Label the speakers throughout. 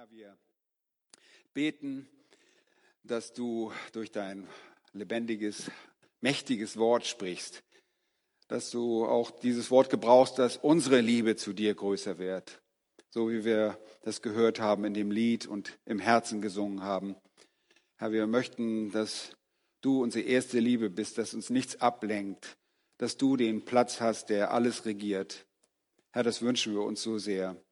Speaker 1: Herr, wir beten, dass du durch dein lebendiges, mächtiges Wort sprichst, dass du auch dieses Wort gebrauchst, dass unsere Liebe zu dir größer wird, so wie wir das gehört haben in dem Lied und im Herzen gesungen haben. Herr, wir möchten, dass du unsere erste Liebe bist, dass uns nichts ablenkt, dass du den Platz hast, der alles regiert. Herr, das wünschen wir uns so sehr.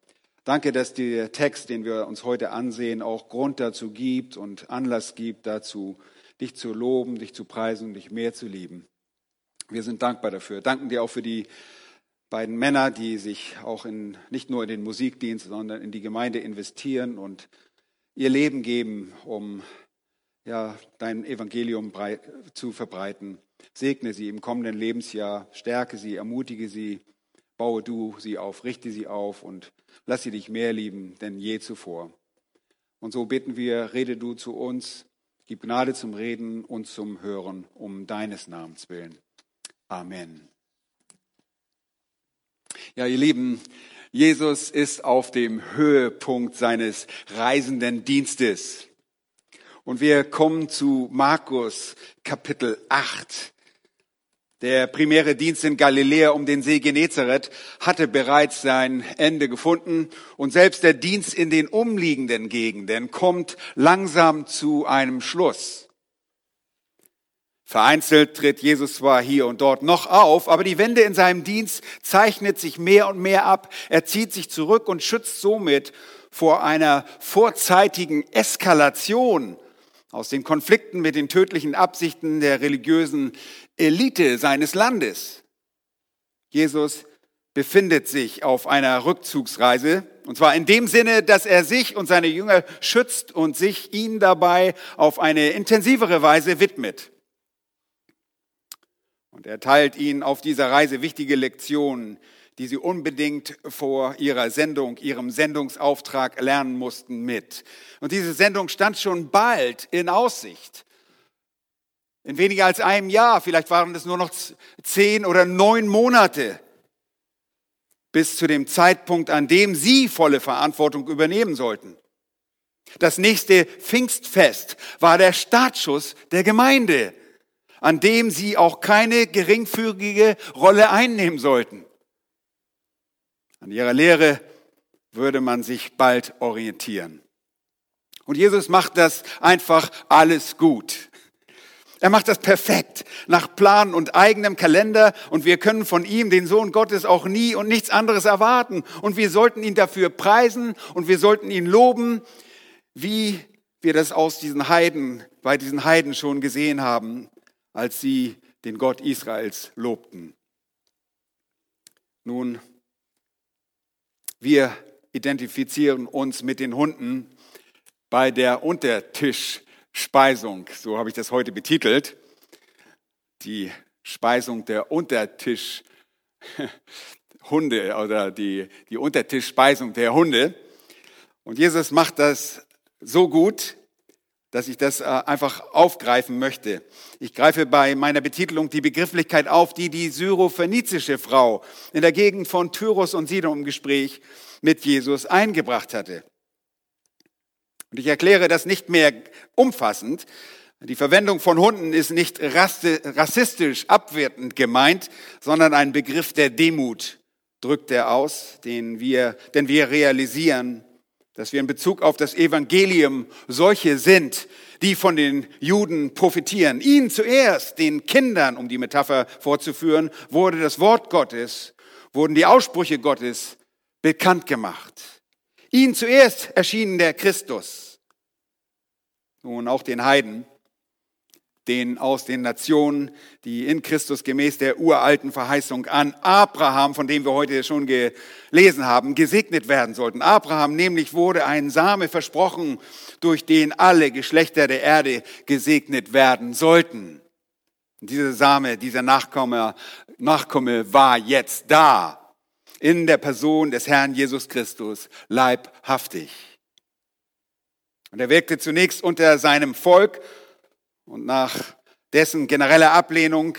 Speaker 1: Danke, dass der Text, den wir uns heute ansehen, auch Grund dazu gibt und Anlass gibt dazu, dich zu loben, dich zu preisen und dich mehr zu lieben. Wir sind dankbar dafür. Danken dir auch für die beiden Männer, die sich auch in, nicht nur in den Musikdienst, sondern in die Gemeinde investieren und ihr Leben geben, um ja, dein Evangelium zu verbreiten. Segne sie im kommenden Lebensjahr, stärke sie, ermutige sie, baue du sie auf, richte sie auf und lass sie dich mehr lieben denn je zuvor. Und so bitten wir, rede du zu uns, gib Gnade zum Reden und zum Hören um deines Namens willen. Amen. Ja, ihr Lieben, Jesus ist auf dem Höhepunkt seines reisenden Dienstes. Und wir kommen zu Markus Kapitel 8. Der primäre Dienst in Galiläa um den See Genezareth hatte bereits sein Ende gefunden und selbst der Dienst in den umliegenden Gegenden kommt langsam zu einem Schluss. Vereinzelt tritt Jesus zwar hier und dort noch auf, aber die Wende in seinem Dienst zeichnet sich mehr und mehr ab. Er zieht sich zurück und schützt somit vor einer vorzeitigen Eskalation aus den Konflikten mit den tödlichen Absichten der religiösen Elite seines Landes. Jesus befindet sich auf einer Rückzugsreise, und zwar in dem Sinne, dass er sich und seine Jünger schützt und sich ihnen dabei auf eine intensivere Weise widmet. Und er teilt ihnen auf dieser Reise wichtige Lektionen, die sie unbedingt vor ihrer Sendung, ihrem Sendungsauftrag lernen mussten, mit. Und diese Sendung stand schon bald in Aussicht. In weniger als einem Jahr, vielleicht waren es nur noch zehn oder neun Monate, bis zu dem Zeitpunkt, an dem sie volle Verantwortung übernehmen sollten. Das nächste Pfingstfest war der Startschuss der Gemeinde, an dem sie auch keine geringfügige Rolle einnehmen sollten. An ihrer Lehre würde man sich bald orientieren. Und Jesus macht das einfach alles gut. Er macht das perfekt, nach Plan und eigenem Kalender und wir können von ihm, den Sohn Gottes, auch nie und nichts anderes erwarten. Und wir sollten ihn dafür preisen und wir sollten ihn loben, wie wir das aus diesen Heiden, bei diesen Heiden schon gesehen haben, als sie den Gott Israels lobten. Nun, wir identifizieren uns mit den Hunden bei der Untertischspeisung. So habe ich das heute betitelt. Die Speisung der Untertischhunde oder die, die Untertischspeisung der Hunde. Und Jesus macht das so gut, dass ich das äh, einfach aufgreifen möchte. Ich greife bei meiner Betitelung die Begrifflichkeit auf, die die syrophönizische Frau in der Gegend von Tyrus und Sidon im Gespräch mit Jesus eingebracht hatte. Und ich erkläre das nicht mehr umfassend. Die Verwendung von Hunden ist nicht rassistisch abwertend gemeint, sondern ein Begriff der Demut drückt er aus, den wir, denn wir realisieren, dass wir in Bezug auf das Evangelium solche sind, die von den Juden profitieren. Ihnen zuerst, den Kindern, um die Metapher fortzuführen, wurde das Wort Gottes, wurden die Aussprüche Gottes bekannt gemacht. Ihnen zuerst erschien der Christus. Nun auch den Heiden den aus den Nationen, die in Christus gemäß der uralten Verheißung an Abraham, von dem wir heute schon gelesen haben, gesegnet werden sollten. Abraham nämlich wurde ein Same versprochen, durch den alle Geschlechter der Erde gesegnet werden sollten. Und dieser Same, dieser Nachkomme, Nachkomme war jetzt da, in der Person des Herrn Jesus Christus, leibhaftig. Und er wirkte zunächst unter seinem Volk und nach dessen genereller Ablehnung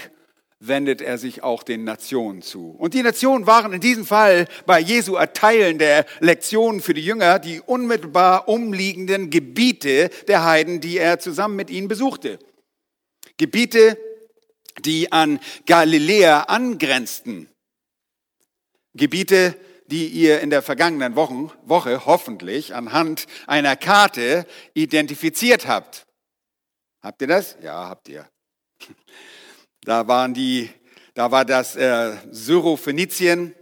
Speaker 1: wendet er sich auch den Nationen zu. Und die Nationen waren in diesem Fall bei Jesu Erteilen der Lektionen für die Jünger die unmittelbar umliegenden Gebiete der Heiden, die er zusammen mit ihnen besuchte. Gebiete, die an Galiläa angrenzten. Gebiete, die ihr in der vergangenen Wochen, Woche hoffentlich anhand einer Karte identifiziert habt. Habt ihr das? Ja, habt ihr. Da waren die, da war das äh, Syrophönizien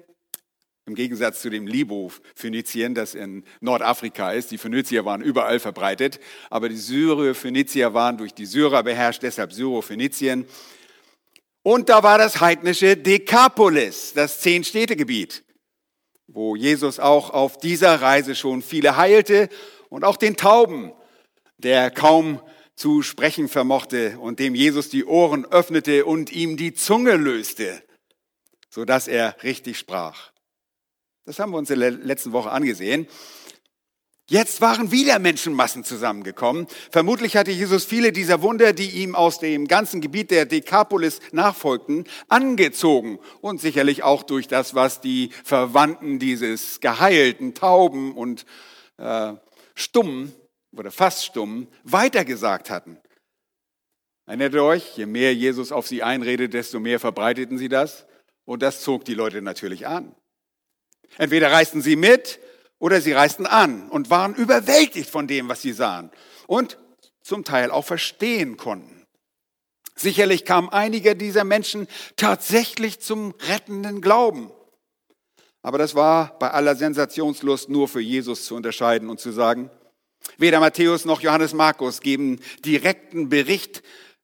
Speaker 1: im Gegensatz zu dem Libo-Phönizien, das in Nordafrika ist. Die Phönizier waren überall verbreitet, aber die Syrophönizier waren durch die Syrer beherrscht, deshalb Syrophönizien. Und da war das heidnische Dekapolis, das Zehn-Städte-Gebiet, wo Jesus auch auf dieser Reise schon viele heilte und auch den Tauben, der kaum zu sprechen vermochte und dem Jesus die Ohren öffnete und ihm die Zunge löste, so dass er richtig sprach. Das haben wir uns in der letzten Woche angesehen. Jetzt waren wieder Menschenmassen zusammengekommen. Vermutlich hatte Jesus viele dieser Wunder, die ihm aus dem ganzen Gebiet der Dekapolis nachfolgten, angezogen. Und sicherlich auch durch das, was die Verwandten dieses geheilten Tauben und äh, Stummen oder fast stumm weitergesagt hatten. Erinnert euch, je mehr Jesus auf sie einredet, desto mehr verbreiteten sie das. Und das zog die Leute natürlich an. Entweder reisten sie mit oder sie reisten an und waren überwältigt von dem, was sie sahen und zum Teil auch verstehen konnten. Sicherlich kamen einige dieser Menschen tatsächlich zum rettenden Glauben. Aber das war bei aller Sensationslust nur für Jesus zu unterscheiden und zu sagen, Weder Matthäus noch Johannes Markus geben direkten Bericht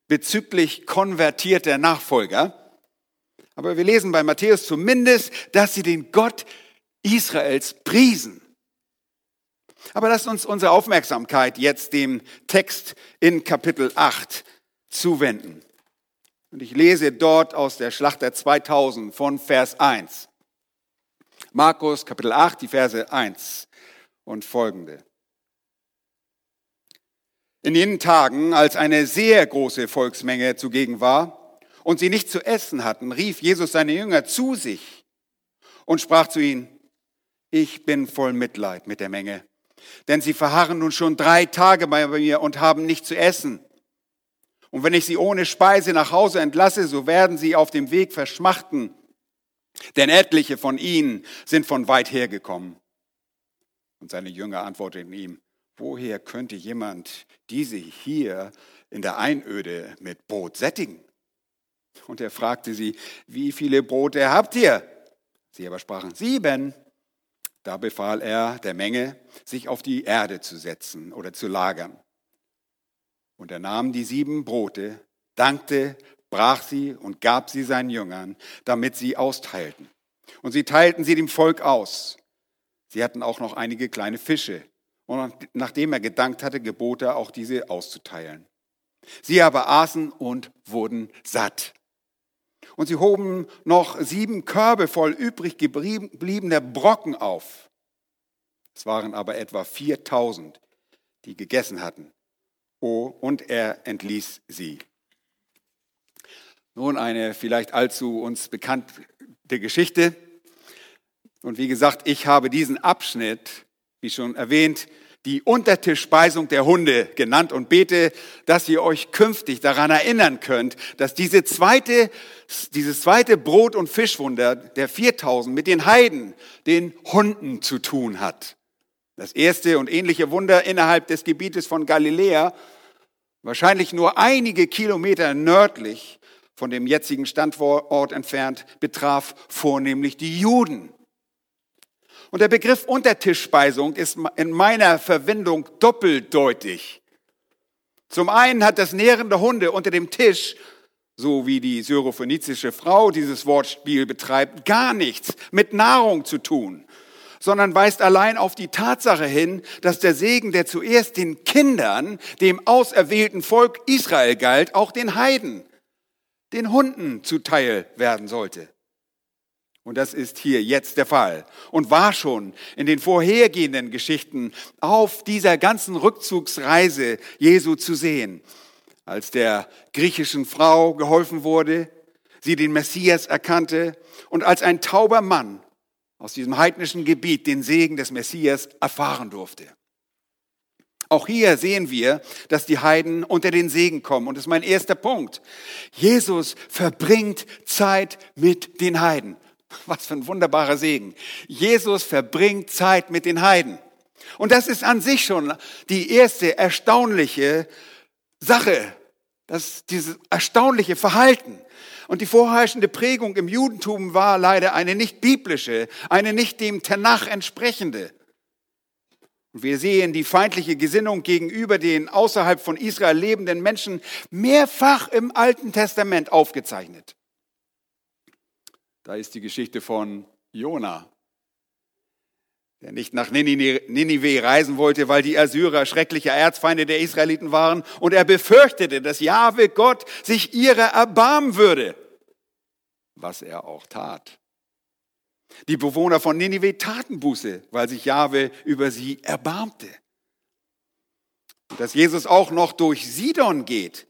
Speaker 1: bezüglich konvertierter Nachfolger. Aber wir lesen bei Matthäus zumindest, dass sie den Gott Israels priesen. Aber lasst uns unsere Aufmerksamkeit jetzt dem Text in Kapitel 8 zuwenden. Und ich lese dort aus der Schlachter 2000 von Vers 1. Markus Kapitel 8, die Verse 1 und folgende. In jenen Tagen, als eine sehr große Volksmenge zugegen war und sie nicht zu essen hatten, rief Jesus seine Jünger zu sich und sprach zu ihnen, ich bin voll Mitleid mit der Menge, denn sie verharren nun schon drei Tage bei mir und haben nicht zu essen. Und wenn ich sie ohne Speise nach Hause entlasse, so werden sie auf dem Weg verschmachten, denn etliche von ihnen sind von weit her gekommen. Und seine Jünger antworteten ihm, woher könnte jemand diese hier in der Einöde mit Brot sättigen? Und er fragte sie, wie viele Brote habt ihr? Sie aber sprachen, sieben. Da befahl er der Menge, sich auf die Erde zu setzen oder zu lagern. Und er nahm die sieben Brote, dankte, brach sie und gab sie seinen Jüngern, damit sie austeilten. Und sie teilten sie dem Volk aus. Sie hatten auch noch einige kleine Fische. Und nachdem er gedankt hatte, gebot er auch diese auszuteilen. Sie aber aßen und wurden satt. Und sie hoben noch sieben Körbe voll übrig gebliebener Brocken auf. Es waren aber etwa 4000, die gegessen hatten. Oh, und er entließ sie. Nun eine vielleicht allzu uns bekannte Geschichte. Und wie gesagt, ich habe diesen Abschnitt wie schon erwähnt, die Untertischspeisung der Hunde genannt und bete, dass ihr euch künftig daran erinnern könnt, dass diese zweite, dieses zweite Brot- und Fischwunder der 4000 mit den Heiden, den Hunden zu tun hat. Das erste und ähnliche Wunder innerhalb des Gebietes von Galiläa, wahrscheinlich nur einige Kilometer nördlich von dem jetzigen Standort entfernt, betraf vornehmlich die Juden. Und der Begriff Untertischspeisung ist in meiner Verwendung doppeldeutig. Zum einen hat das Nähren der Hunde unter dem Tisch, so wie die syrophönizische Frau dieses Wortspiel betreibt, gar nichts mit Nahrung zu tun, sondern weist allein auf die Tatsache hin, dass der Segen, der zuerst den Kindern, dem auserwählten Volk Israel galt, auch den Heiden, den Hunden zuteil werden sollte. Und das ist hier jetzt der Fall und war schon in den vorhergehenden Geschichten auf dieser ganzen Rückzugsreise Jesu zu sehen. Als der griechischen Frau geholfen wurde, sie den Messias erkannte und als ein tauber Mann aus diesem heidnischen Gebiet den Segen des Messias erfahren durfte. Auch hier sehen wir, dass die Heiden unter den Segen kommen. Und das ist mein erster Punkt. Jesus verbringt Zeit mit den Heiden. Was für ein wunderbarer Segen. Jesus verbringt Zeit mit den Heiden. Und das ist an sich schon die erste erstaunliche Sache, das, dieses erstaunliche Verhalten. Und die vorherrschende Prägung im Judentum war leider eine nicht biblische, eine nicht dem Tanach entsprechende. Und wir sehen die feindliche Gesinnung gegenüber den außerhalb von Israel lebenden Menschen mehrfach im Alten Testament aufgezeichnet. Da ist die Geschichte von Jona, der nicht nach Ninive reisen wollte, weil die Assyrer schreckliche Erzfeinde der Israeliten waren und er befürchtete, dass Jahwe Gott sich ihrer erbarmen würde, was er auch tat. Die Bewohner von Ninive taten Buße, weil sich Jahwe über sie erbarmte. Dass Jesus auch noch durch Sidon geht,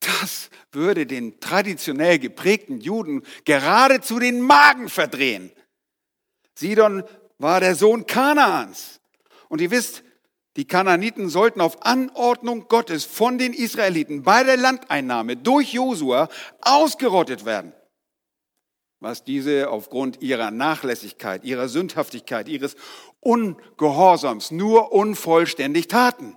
Speaker 1: das würde den traditionell geprägten Juden geradezu den Magen verdrehen. Sidon war der Sohn Kanaans. Und ihr wisst, die Kanaaniten sollten auf Anordnung Gottes von den Israeliten bei der Landeinnahme durch Josua ausgerottet werden. Was diese aufgrund ihrer Nachlässigkeit, ihrer Sündhaftigkeit, ihres Ungehorsams nur unvollständig taten.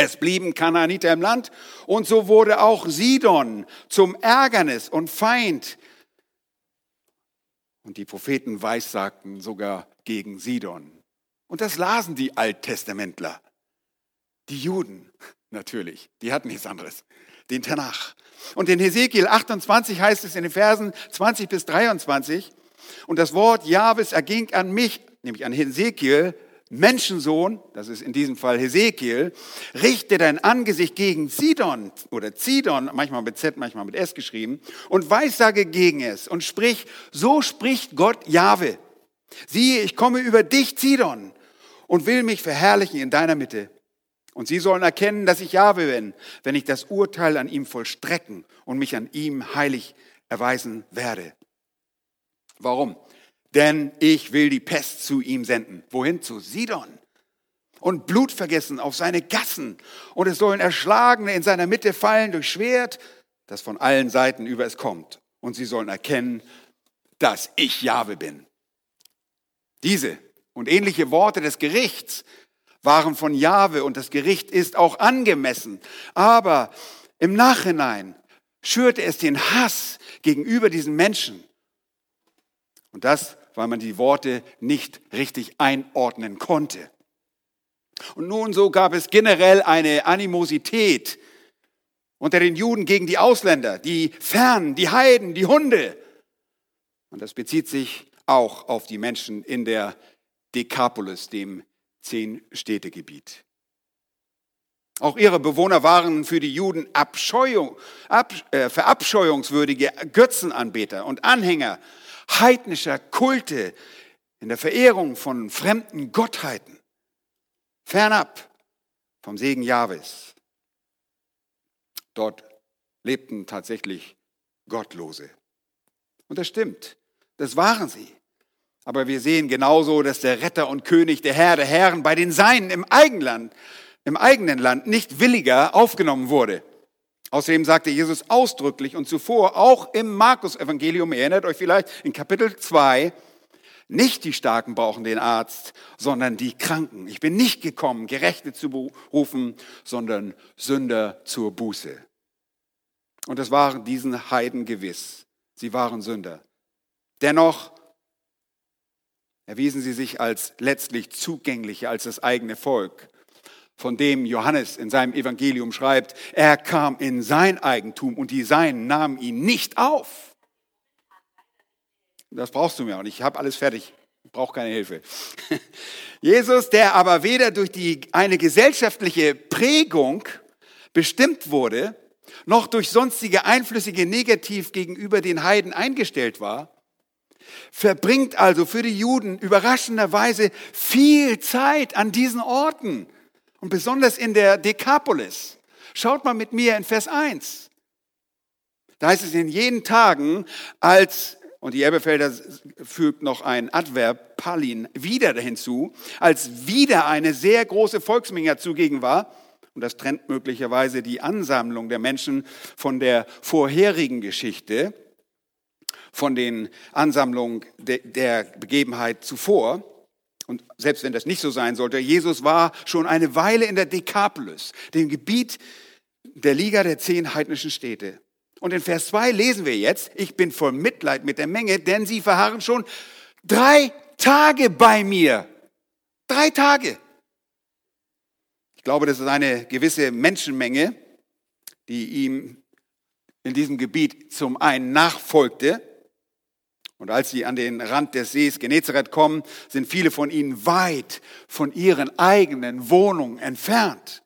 Speaker 1: Es blieben Kanaaniter im Land und so wurde auch Sidon zum Ärgernis und Feind und die Propheten weissagten sogar gegen Sidon. Und das lasen die Alttestamentler. Die Juden natürlich, die hatten nichts anderes. Den Tanach. Und in Hesekiel 28 heißt es in den Versen 20 bis 23, und das Wort Jahwes erging an mich, nämlich an Hesekiel, Menschensohn, das ist in diesem Fall Hesekiel, richte dein Angesicht gegen Sidon oder Zidon, manchmal mit Z, manchmal mit S geschrieben, und weissage gegen es und sprich, so spricht Gott Jahwe. Siehe, ich komme über dich, Zidon, und will mich verherrlichen in deiner Mitte. Und sie sollen erkennen, dass ich Jahwe bin, wenn ich das Urteil an ihm vollstrecken und mich an ihm heilig erweisen werde. Warum? Denn ich will die Pest zu ihm senden. Wohin? Zu Sidon. Und Blut vergessen auf seine Gassen. Und es sollen Erschlagene in seiner Mitte fallen durch Schwert, das von allen Seiten über es kommt. Und sie sollen erkennen, dass ich Jahwe bin. Diese und ähnliche Worte des Gerichts waren von Jahwe und das Gericht ist auch angemessen. Aber im Nachhinein schürte es den Hass gegenüber diesen Menschen. Und das, weil man die Worte nicht richtig einordnen konnte. Und nun so gab es generell eine Animosität unter den Juden gegen die Ausländer, die Fernen, die Heiden, die Hunde. Und das bezieht sich auch auf die Menschen in der Dekapolis, dem Zehn-Städte-Gebiet. Auch ihre Bewohner waren für die Juden Abscheuung, ab, äh, verabscheuungswürdige Götzenanbeter und Anhänger heidnischer Kulte, in der Verehrung von fremden Gottheiten, fernab vom Segen Jahwes. Dort lebten tatsächlich Gottlose. Und das stimmt, das waren sie. Aber wir sehen genauso, dass der Retter und König, der Herr der Herren bei den Seinen im Eigenland, im eigenen Land nicht williger aufgenommen wurde. Außerdem sagte Jesus ausdrücklich und zuvor auch im Markus-Evangelium, erinnert euch vielleicht in Kapitel 2, nicht die Starken brauchen den Arzt, sondern die Kranken. Ich bin nicht gekommen, Gerechte zu berufen, sondern Sünder zur Buße. Und es waren diesen Heiden gewiss. Sie waren Sünder. Dennoch erwiesen sie sich als letztlich zugänglicher als das eigene Volk von dem Johannes in seinem Evangelium schreibt, er kam in sein Eigentum und die Seinen nahmen ihn nicht auf. Das brauchst du mir und ich habe alles fertig, ich brauche keine Hilfe. Jesus, der aber weder durch die, eine gesellschaftliche Prägung bestimmt wurde, noch durch sonstige Einflüssige negativ gegenüber den Heiden eingestellt war, verbringt also für die Juden überraschenderweise viel Zeit an diesen Orten und besonders in der Dekapolis. Schaut mal mit mir in Vers 1. Da heißt es in jenen Tagen, als, und die Elbefelder fügt noch ein Adverb, Palin, wieder hinzu, als wieder eine sehr große Volksmenge zugegen war, und das trennt möglicherweise die Ansammlung der Menschen von der vorherigen Geschichte, von den Ansammlungen de, der Begebenheit zuvor. Und selbst wenn das nicht so sein sollte, Jesus war schon eine Weile in der Dekapolis, dem Gebiet der Liga der zehn heidnischen Städte. Und in Vers 2 lesen wir jetzt, ich bin voll Mitleid mit der Menge, denn sie verharren schon drei Tage bei mir. Drei Tage. Ich glaube, das ist eine gewisse Menschenmenge, die ihm in diesem Gebiet zum einen nachfolgte. Und als sie an den Rand des Sees Genezareth kommen, sind viele von ihnen weit von ihren eigenen Wohnungen entfernt.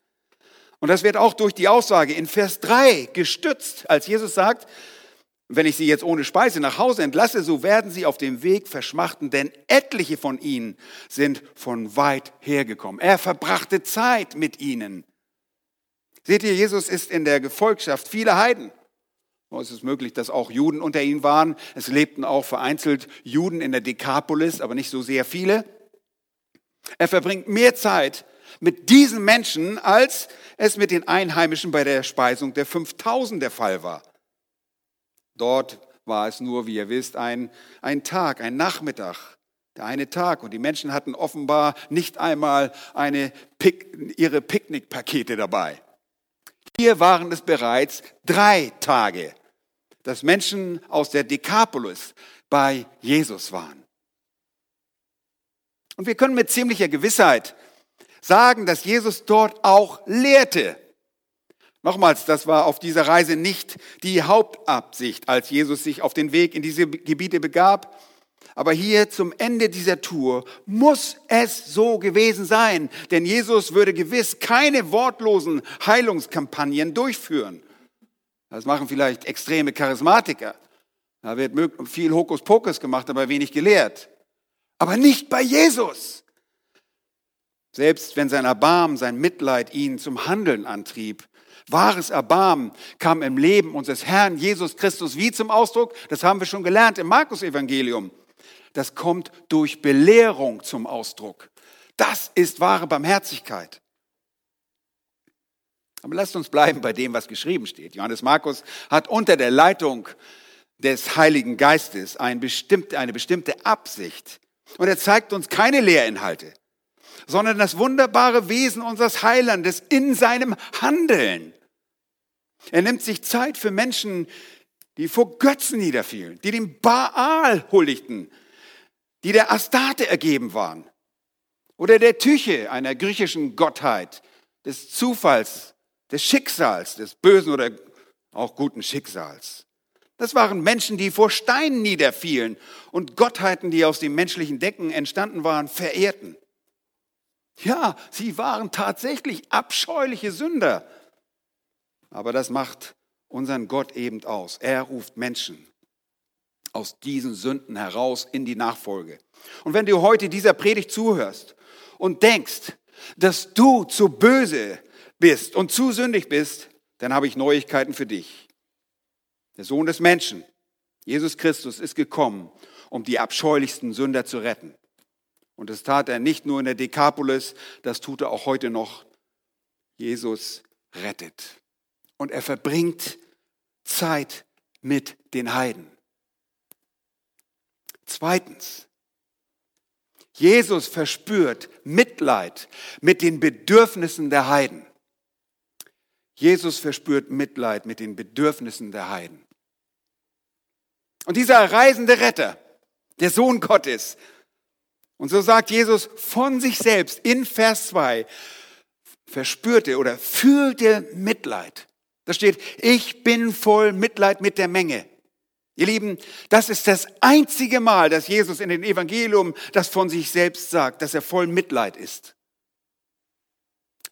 Speaker 1: Und das wird auch durch die Aussage in Vers 3 gestützt, als Jesus sagt, wenn ich sie jetzt ohne Speise nach Hause entlasse, so werden sie auf dem Weg verschmachten, denn etliche von ihnen sind von weit hergekommen. Er verbrachte Zeit mit ihnen. Seht ihr, Jesus ist in der Gefolgschaft vieler Heiden. Es ist möglich, dass auch Juden unter ihnen waren. Es lebten auch vereinzelt Juden in der Dekapolis, aber nicht so sehr viele. Er verbringt mehr Zeit mit diesen Menschen, als es mit den Einheimischen bei der Speisung der 5000 der Fall war. Dort war es nur, wie ihr wisst, ein, ein Tag, ein Nachmittag, der eine Tag. Und die Menschen hatten offenbar nicht einmal eine Pick, ihre Picknickpakete dabei. Hier waren es bereits drei Tage, dass Menschen aus der Dekapolis bei Jesus waren. Und wir können mit ziemlicher Gewissheit sagen, dass Jesus dort auch lehrte. Nochmals, das war auf dieser Reise nicht die Hauptabsicht, als Jesus sich auf den Weg in diese Gebiete begab. Aber hier zum Ende dieser Tour muss es so gewesen sein, denn Jesus würde gewiss keine wortlosen Heilungskampagnen durchführen. Das machen vielleicht extreme Charismatiker. Da wird viel Hokuspokus gemacht, aber wenig gelehrt. Aber nicht bei Jesus. Selbst wenn sein Erbarmen, sein Mitleid ihn zum Handeln antrieb, Wahres Erbarmen kam im Leben unseres Herrn Jesus Christus wie zum Ausdruck? Das haben wir schon gelernt im Markus-Evangelium. Das kommt durch Belehrung zum Ausdruck. Das ist wahre Barmherzigkeit. Aber lasst uns bleiben bei dem, was geschrieben steht. Johannes Markus hat unter der Leitung des Heiligen Geistes eine bestimmte, eine bestimmte Absicht. Und er zeigt uns keine Lehrinhalte sondern das wunderbare Wesen unseres Heilandes in seinem Handeln. Er nimmt sich Zeit für Menschen, die vor Götzen niederfielen, die dem Baal huldigten, die der Astarte ergeben waren oder der Tyche, einer griechischen Gottheit, des Zufalls, des Schicksals, des bösen oder auch guten Schicksals. Das waren Menschen, die vor Steinen niederfielen und Gottheiten, die aus dem menschlichen Decken entstanden waren, verehrten. Ja, sie waren tatsächlich abscheuliche Sünder. Aber das macht unseren Gott eben aus. Er ruft Menschen aus diesen Sünden heraus in die Nachfolge. Und wenn du heute dieser Predigt zuhörst und denkst, dass du zu böse bist und zu sündig bist, dann habe ich Neuigkeiten für dich. Der Sohn des Menschen, Jesus Christus, ist gekommen, um die abscheulichsten Sünder zu retten. Und das tat er nicht nur in der Dekapolis, das tut er auch heute noch. Jesus rettet. Und er verbringt Zeit mit den Heiden. Zweitens, Jesus verspürt Mitleid mit den Bedürfnissen der Heiden. Jesus verspürt Mitleid mit den Bedürfnissen der Heiden. Und dieser reisende Retter, der Sohn Gottes, und so sagt Jesus von sich selbst in Vers 2, verspürte oder fühlte Mitleid. Da steht, ich bin voll Mitleid mit der Menge. Ihr Lieben, das ist das einzige Mal, dass Jesus in den Evangelium das von sich selbst sagt, dass er voll Mitleid ist.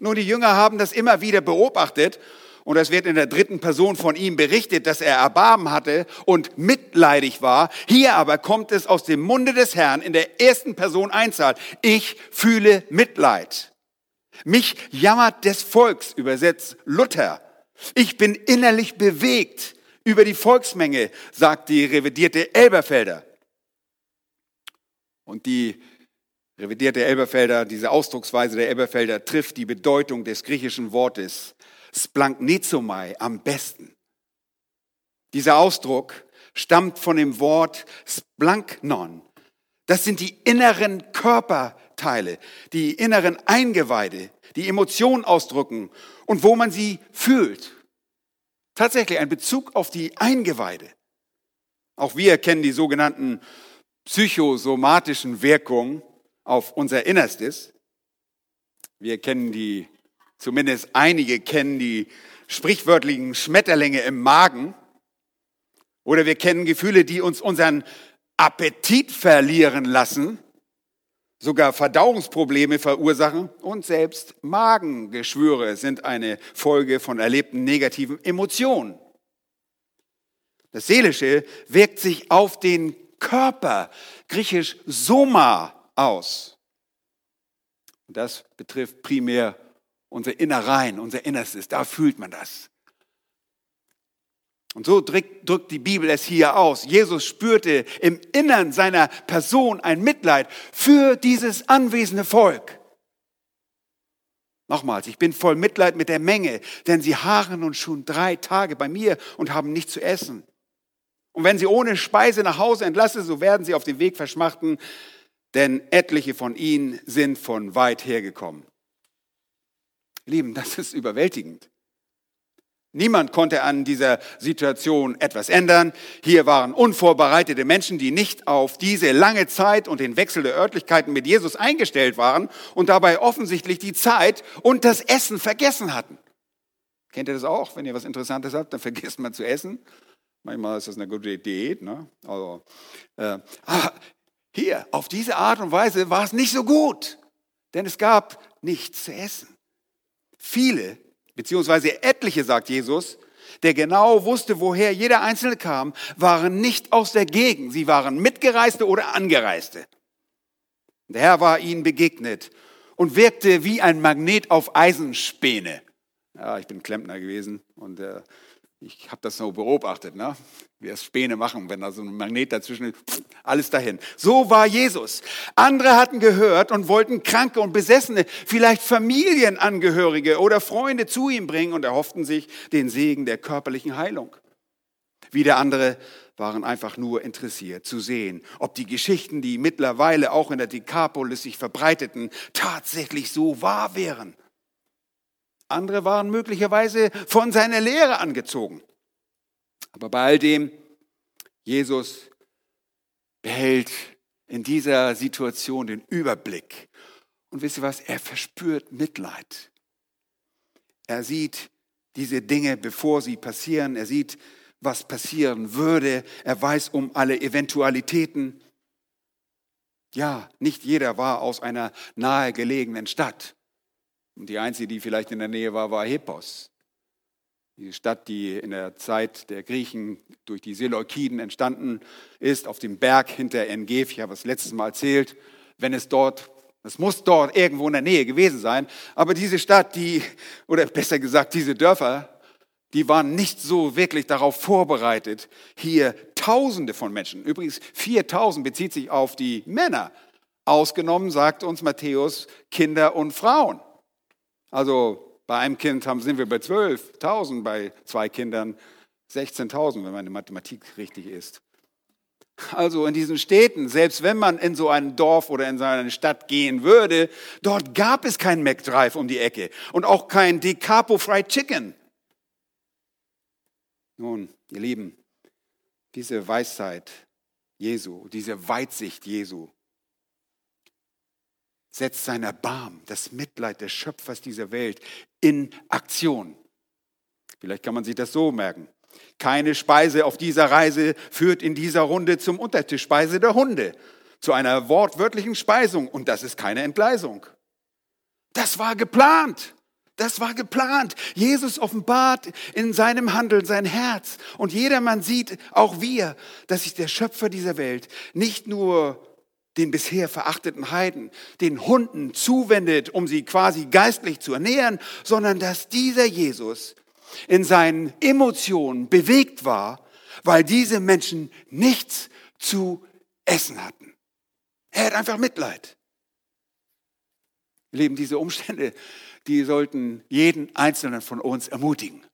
Speaker 1: Nun, die Jünger haben das immer wieder beobachtet und es wird in der dritten Person von ihm berichtet, dass er Erbarmen hatte und mitleidig war. Hier aber kommt es aus dem Munde des Herrn in der ersten Person Einzahl. Ich fühle Mitleid. Mich jammert des Volks, übersetzt Luther. Ich bin innerlich bewegt über die Volksmenge, sagt die revidierte Elberfelder. Und die revidierte Elberfelder, diese Ausdrucksweise der Elberfelder trifft die Bedeutung des griechischen Wortes splanknizomai am besten. Dieser Ausdruck stammt von dem Wort splanknon. Das sind die inneren Körperteile, die inneren Eingeweide, die Emotionen ausdrücken und wo man sie fühlt. Tatsächlich ein Bezug auf die Eingeweide. Auch wir kennen die sogenannten psychosomatischen Wirkungen auf unser Innerstes. Wir kennen die, zumindest einige kennen die sprichwörtlichen Schmetterlinge im Magen. Oder wir kennen Gefühle, die uns unseren Appetit verlieren lassen, sogar Verdauungsprobleme verursachen und selbst Magengeschwüre sind eine Folge von erlebten negativen Emotionen. Das Seelische wirkt sich auf den Körper, griechisch Soma, aus. Und das betrifft primär unser Innerein, unser Innerstes. Da fühlt man das. Und so drückt, die Bibel es hier aus. Jesus spürte im Innern seiner Person ein Mitleid für dieses anwesende Volk. Nochmals, ich bin voll Mitleid mit der Menge, denn sie harren nun schon drei Tage bei mir und haben nichts zu essen. Und wenn sie ohne Speise nach Hause entlasse, so werden sie auf dem Weg verschmachten, denn etliche von ihnen sind von weit her gekommen. Lieben, das ist überwältigend. Niemand konnte an dieser Situation etwas ändern. Hier waren unvorbereitete Menschen, die nicht auf diese lange Zeit und den Wechsel der Örtlichkeiten mit Jesus eingestellt waren und dabei offensichtlich die Zeit und das Essen vergessen hatten. Kennt ihr das auch? Wenn ihr was Interessantes habt, dann vergisst man zu essen. Manchmal ist das eine gute Diät. Ne? Also, äh, ah, hier, auf diese Art und Weise war es nicht so gut, denn es gab nichts zu essen. Viele beziehungsweise etliche, sagt Jesus, der genau wusste, woher jeder Einzelne kam, waren nicht aus der Gegend. Sie waren Mitgereiste oder Angereiste. Der Herr war ihnen begegnet und wirkte wie ein Magnet auf Eisenspäne. Ja, ich bin Klempner gewesen und äh, ich habe das so beobachtet, ne? wie es Späne machen, wenn da so ein Magnet dazwischen ist, alles dahin. So war Jesus. Andere hatten gehört und wollten Kranke und Besessene, vielleicht Familienangehörige oder Freunde zu ihm bringen und erhofften sich den Segen der körperlichen Heilung. Wieder andere waren einfach nur interessiert zu sehen, ob die Geschichten, die mittlerweile auch in der Dekapolis sich verbreiteten, tatsächlich so wahr wären. Andere waren möglicherweise von seiner Lehre angezogen. Aber bei all dem, Jesus behält in dieser Situation den Überblick. Und wisst ihr was? Er verspürt Mitleid. Er sieht diese Dinge, bevor sie passieren. Er sieht, was passieren würde. Er weiß um alle Eventualitäten. Ja, nicht jeder war aus einer nahegelegenen Stadt. Und die einzige, die vielleicht in der Nähe war, war Hepos. Die Stadt, die in der Zeit der Griechen durch die Seleukiden entstanden ist, auf dem Berg hinter Engef. Ich habe es letztes Mal erzählt. Wenn es dort, es muss dort irgendwo in der Nähe gewesen sein. Aber diese Stadt, die, oder besser gesagt, diese Dörfer, die waren nicht so wirklich darauf vorbereitet, hier Tausende von Menschen, übrigens 4000 bezieht sich auf die Männer, ausgenommen, sagt uns Matthäus, Kinder und Frauen. Also bei einem Kind haben, sind wir bei 12.000, bei zwei Kindern 16.000, wenn meine Mathematik richtig ist. Also in diesen Städten, selbst wenn man in so ein Dorf oder in so eine Stadt gehen würde, dort gab es kein McDrive um die Ecke und auch kein Decapo Fried Chicken. Nun, ihr Lieben, diese Weisheit Jesu, diese Weitsicht Jesu, setzt sein Erbarm, das Mitleid des Schöpfers dieser Welt in Aktion. Vielleicht kann man sich das so merken. Keine Speise auf dieser Reise führt in dieser Runde zum Untertischspeise der Hunde, zu einer wortwörtlichen Speisung. Und das ist keine Entgleisung. Das war geplant. Das war geplant. Jesus offenbart in seinem Handeln sein Herz. Und jedermann sieht, auch wir, dass sich der Schöpfer dieser Welt nicht nur den bisher verachteten Heiden, den Hunden zuwendet, um sie quasi geistlich zu ernähren, sondern dass dieser Jesus in seinen Emotionen bewegt war, weil diese Menschen nichts zu essen hatten. Er hat einfach Mitleid. Leben diese Umstände, die sollten jeden einzelnen von uns ermutigen.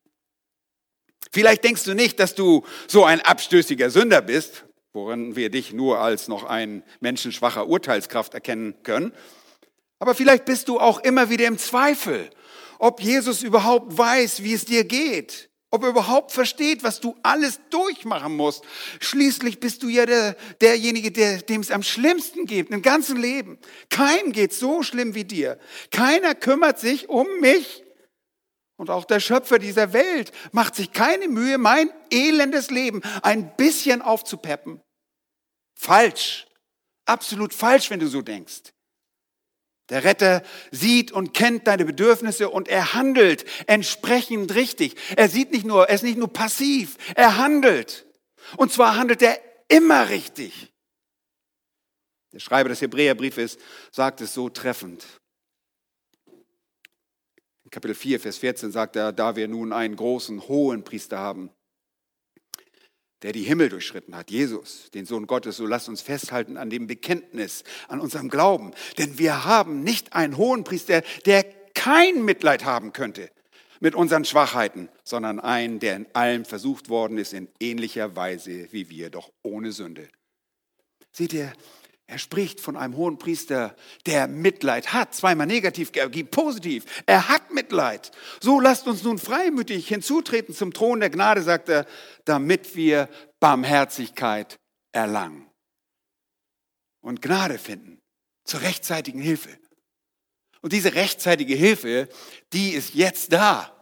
Speaker 1: Vielleicht denkst du nicht, dass du so ein abstößiger Sünder bist, worin wir dich nur als noch ein menschenschwacher Urteilskraft erkennen können. Aber vielleicht bist du auch immer wieder im Zweifel, ob Jesus überhaupt weiß, wie es dir geht, ob er überhaupt versteht, was du alles durchmachen musst. Schließlich bist du ja der, derjenige, der, dem es am schlimmsten geht im ganzen Leben. Keinem geht so schlimm wie dir. Keiner kümmert sich um mich. Und auch der Schöpfer dieser Welt macht sich keine Mühe, mein elendes Leben ein bisschen aufzupeppen. Falsch. Absolut falsch, wenn du so denkst. Der Retter sieht und kennt deine Bedürfnisse und er handelt entsprechend richtig. Er sieht nicht nur, er ist nicht nur passiv, er handelt. Und zwar handelt er immer richtig. Der Schreiber des Hebräerbriefes sagt es so treffend. In Kapitel 4, Vers 14 sagt er, da wir nun einen großen hohen Priester haben, der die Himmel durchschritten hat, Jesus, den Sohn Gottes, so lasst uns festhalten an dem Bekenntnis, an unserem Glauben. Denn wir haben nicht einen hohen Priester, der kein Mitleid haben könnte mit unseren Schwachheiten, sondern einen, der in allem versucht worden ist, in ähnlicher Weise wie wir, doch ohne Sünde. Seht ihr, er spricht von einem hohen Priester, der Mitleid hat. Zweimal negativ, positiv. Er hat Mitleid. So lasst uns nun freimütig hinzutreten zum Thron der Gnade, sagt er, damit wir Barmherzigkeit erlangen und Gnade finden zur rechtzeitigen Hilfe. Und diese rechtzeitige Hilfe, die ist jetzt da.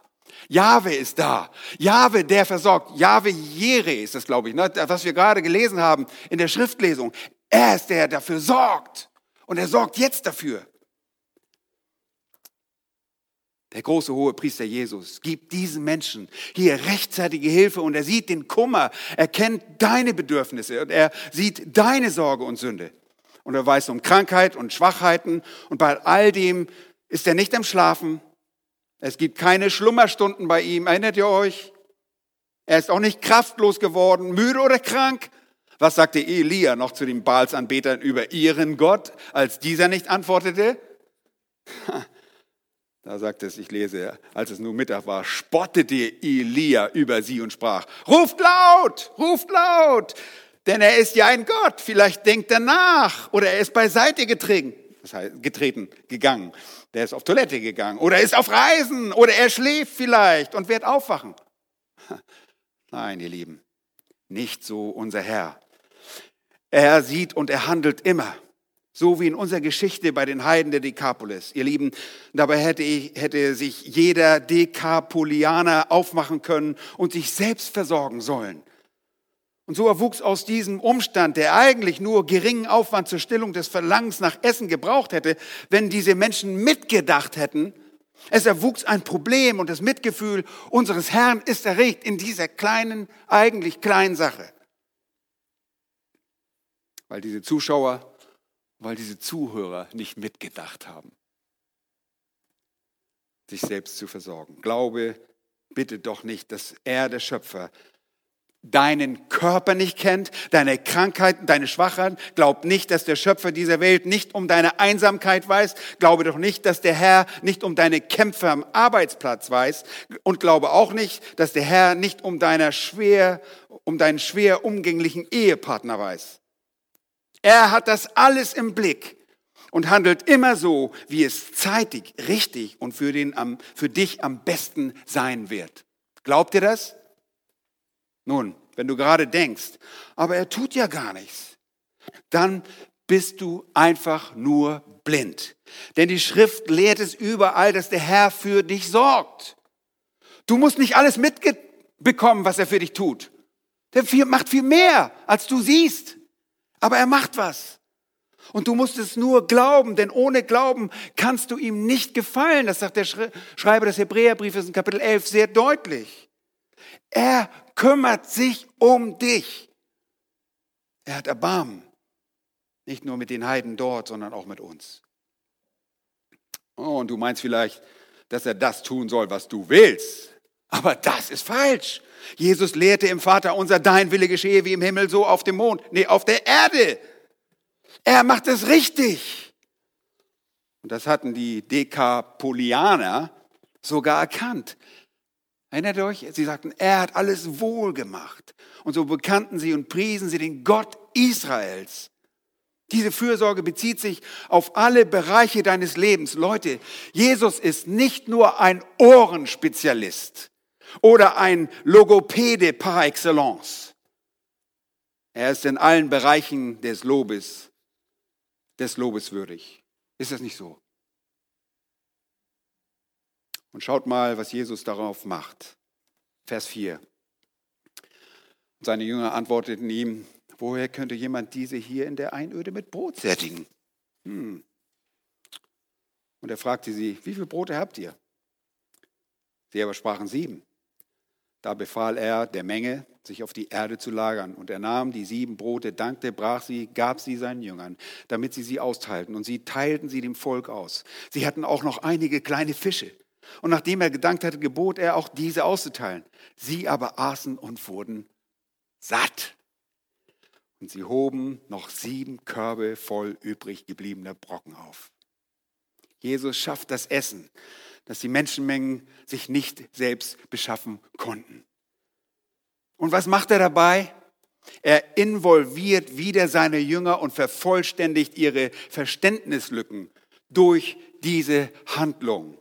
Speaker 1: Jahwe ist da. Jahwe, der versorgt. Jahwe Jere ist das, glaube ich, ne? was wir gerade gelesen haben in der Schriftlesung. Er ist der, der dafür sorgt. Und er sorgt jetzt dafür. Der große hohe Priester Jesus gibt diesen Menschen hier rechtzeitige Hilfe und er sieht den Kummer, er kennt deine Bedürfnisse und er sieht deine Sorge und Sünde. Und er weiß um Krankheit und Schwachheiten und bei all dem ist er nicht am Schlafen. Es gibt keine Schlummerstunden bei ihm, erinnert ihr euch? Er ist auch nicht kraftlos geworden, müde oder krank, was sagte Elia noch zu den Baalsanbetern über ihren Gott, als dieser nicht antwortete? Da sagt es, ich lese, als es nun Mittag war, spottete Elia über sie und sprach, ruft laut, ruft laut, denn er ist ja ein Gott, vielleicht denkt er nach oder er ist beiseite getreten, das heißt, getreten, gegangen, der ist auf Toilette gegangen oder ist auf Reisen oder er schläft vielleicht und wird aufwachen. Nein, ihr Lieben, nicht so unser Herr. Er sieht und er handelt immer. So wie in unserer Geschichte bei den Heiden der Dekapolis. Ihr Lieben, dabei hätte, ich, hätte sich jeder Dekapolianer aufmachen können und sich selbst versorgen sollen. Und so erwuchs aus diesem Umstand, der eigentlich nur geringen Aufwand zur Stillung des Verlangens nach Essen gebraucht hätte, wenn diese Menschen mitgedacht hätten, es erwuchs ein Problem und das Mitgefühl unseres Herrn ist erregt in dieser kleinen, eigentlich kleinen Sache weil diese Zuschauer, weil diese Zuhörer nicht mitgedacht haben, sich selbst zu versorgen. Glaube bitte doch nicht, dass er, der Schöpfer, deinen Körper nicht kennt, deine Krankheiten, deine Schwachheiten. Glaub nicht, dass der Schöpfer dieser Welt nicht um deine Einsamkeit weiß. Glaube doch nicht, dass der Herr nicht um deine Kämpfe am Arbeitsplatz weiß. Und glaube auch nicht, dass der Herr nicht um, deiner schwer, um deinen schwer umgänglichen Ehepartner weiß. Er hat das alles im Blick und handelt immer so, wie es zeitig, richtig und für, den, für dich am besten sein wird. Glaubt ihr das? Nun, wenn du gerade denkst, aber er tut ja gar nichts, dann bist du einfach nur blind. Denn die Schrift lehrt es überall, dass der Herr für dich sorgt. Du musst nicht alles mitbekommen, was er für dich tut. Der macht viel mehr, als du siehst. Aber er macht was. Und du musst es nur glauben, denn ohne Glauben kannst du ihm nicht gefallen. Das sagt der Schreiber des Hebräerbriefes in Kapitel 11 sehr deutlich. Er kümmert sich um dich. Er hat Erbarmen. Nicht nur mit den Heiden dort, sondern auch mit uns. Oh, und du meinst vielleicht, dass er das tun soll, was du willst. Aber das ist falsch. Jesus lehrte im Vater unser, dein Wille geschehe wie im Himmel, so auf dem Mond. Nee, auf der Erde. Er macht es richtig. Und das hatten die Dekapolianer sogar erkannt. Erinnert euch? Sie sagten, er hat alles wohl gemacht. Und so bekannten sie und priesen sie den Gott Israels. Diese Fürsorge bezieht sich auf alle Bereiche deines Lebens. Leute, Jesus ist nicht nur ein Ohrenspezialist oder ein Logopäde par excellence. Er ist in allen Bereichen des Lobes, des Lobes würdig. Ist das nicht so? Und schaut mal, was Jesus darauf macht. Vers 4. Und seine Jünger antworteten ihm, woher könnte jemand diese hier in der Einöde mit Brot sättigen? Hm. Und er fragte sie, wie viele Brote habt ihr? Sie aber sprachen sieben. Da befahl er der Menge, sich auf die Erde zu lagern. Und er nahm die sieben Brote, dankte, brach sie, gab sie seinen Jüngern, damit sie sie austeilten. Und sie teilten sie dem Volk aus. Sie hatten auch noch einige kleine Fische. Und nachdem er gedankt hatte, gebot er auch diese auszuteilen. Sie aber aßen und wurden satt. Und sie hoben noch sieben Körbe voll übrig gebliebener Brocken auf. Jesus schafft das Essen dass die Menschenmengen sich nicht selbst beschaffen konnten. Und was macht er dabei? Er involviert wieder seine Jünger und vervollständigt ihre Verständnislücken durch diese Handlung.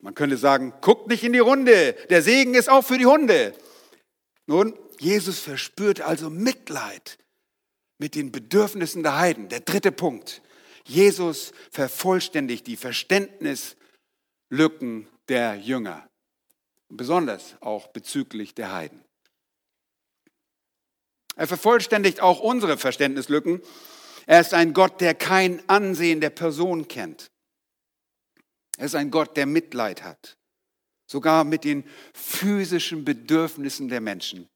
Speaker 1: Man könnte sagen, guckt nicht in die Runde, der Segen ist auch für die Hunde. Nun, Jesus verspürt also Mitleid mit den Bedürfnissen der Heiden. Der dritte Punkt. Jesus vervollständigt die Verständnislücken der Jünger, besonders auch bezüglich der Heiden. Er vervollständigt auch unsere Verständnislücken. Er ist ein Gott, der kein Ansehen der Person kennt. Er ist ein Gott, der Mitleid hat, sogar mit den physischen Bedürfnissen der Menschen.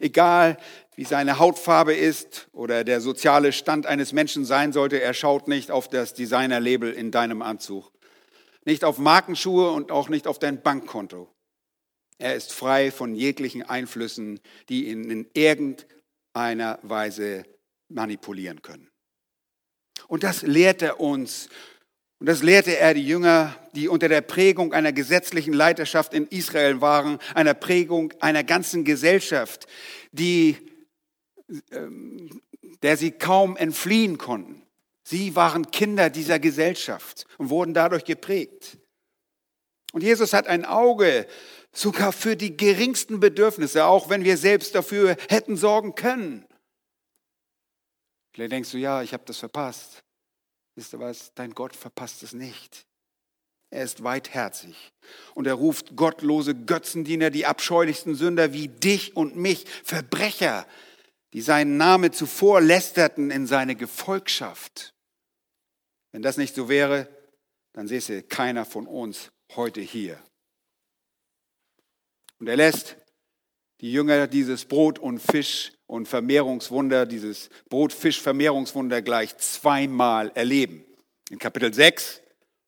Speaker 1: Egal wie seine Hautfarbe ist oder der soziale Stand eines Menschen sein sollte, er schaut nicht auf das Designerlabel in deinem Anzug, nicht auf Markenschuhe und auch nicht auf dein Bankkonto. Er ist frei von jeglichen Einflüssen, die ihn in irgendeiner Weise manipulieren können. Und das lehrt er uns und das lehrte er die Jünger, die unter der Prägung einer gesetzlichen Leiterschaft in Israel waren, einer Prägung einer ganzen Gesellschaft, die, ähm, der sie kaum entfliehen konnten. Sie waren Kinder dieser Gesellschaft und wurden dadurch geprägt. Und Jesus hat ein Auge sogar für die geringsten Bedürfnisse, auch wenn wir selbst dafür hätten sorgen können. Vielleicht denkst du, ja, ich habe das verpasst. Wisst ihr was? Dein Gott verpasst es nicht. Er ist weitherzig und er ruft gottlose Götzendiener, die abscheulichsten Sünder wie dich und mich, Verbrecher, die seinen Namen zuvor lästerten, in seine Gefolgschaft. Wenn das nicht so wäre, dann säße keiner von uns heute hier. Und er lässt die Jünger dieses Brot und Fisch und Vermehrungswunder, dieses Brot-Fisch-Vermehrungswunder gleich zweimal erleben. In Kapitel 6